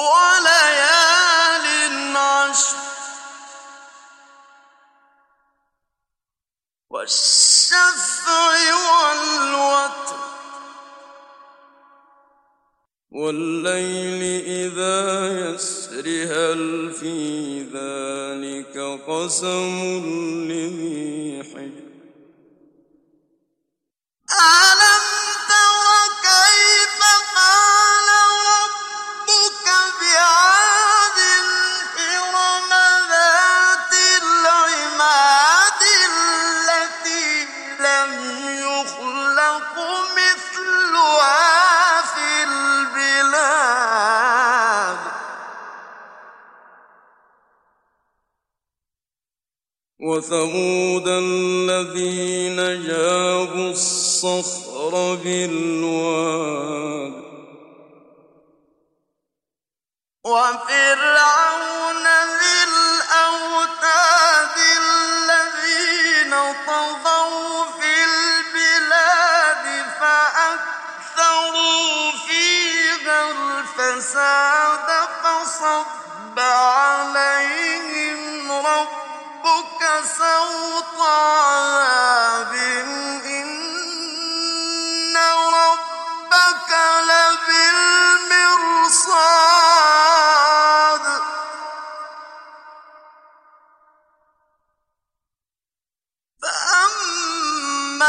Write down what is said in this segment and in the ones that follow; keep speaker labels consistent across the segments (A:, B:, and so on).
A: وليال عشر. والشفع والوتر. والليل إذا يسر هل في ذلك قسم لذي وثمود الذين جابوا الصخر بالواد. وفرعون ذي الأوتاد الذين طغوا في البلاد فأكثروا فيها الفساد فصب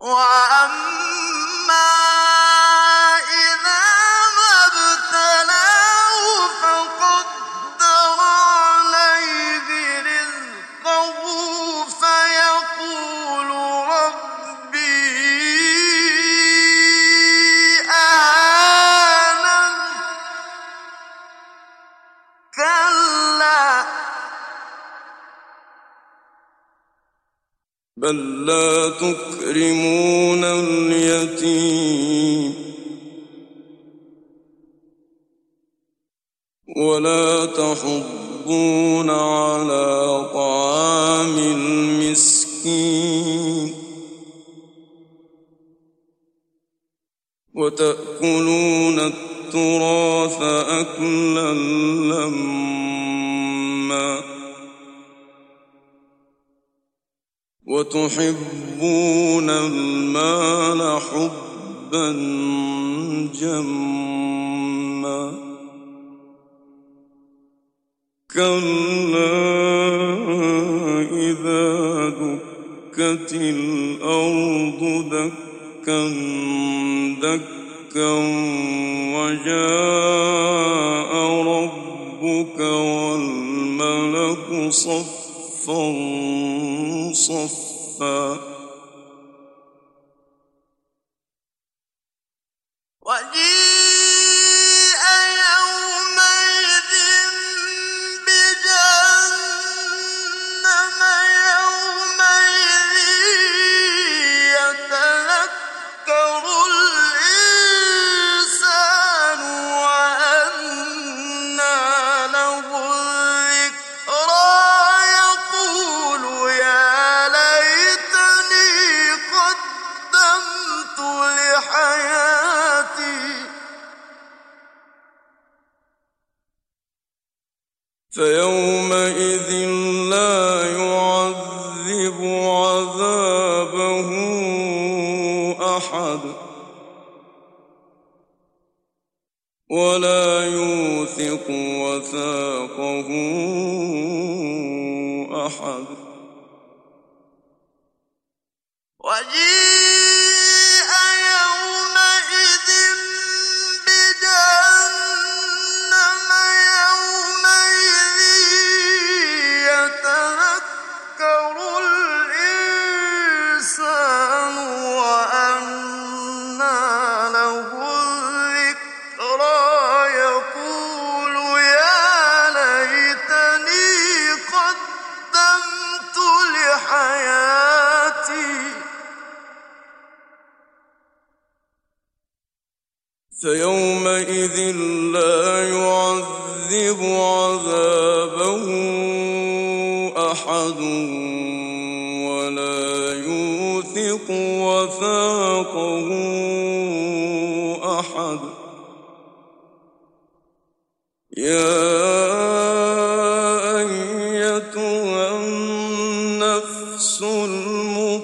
A: وأما بل لا تكرمون اليتيم ولا تحضون على طعام المسكين وتأكلون التراث أكلا لما وتحبون المال حبا جما كلا إذا دكت الأرض دكا دكا وجاء ربك والملك صفا صفا وجيء فيومئذ لا يعذب عذابه أحد ولا يوثق وثاقه أحد وجيء فيومئذ لا يعذب عذابه أحد ولا يوثق وثاقه أحد. يا أيتها النفس المطمئنة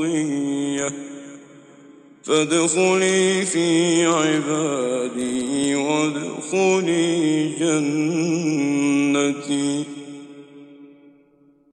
A: مرضيه فادخلي في عبادي وادخلي جنتي.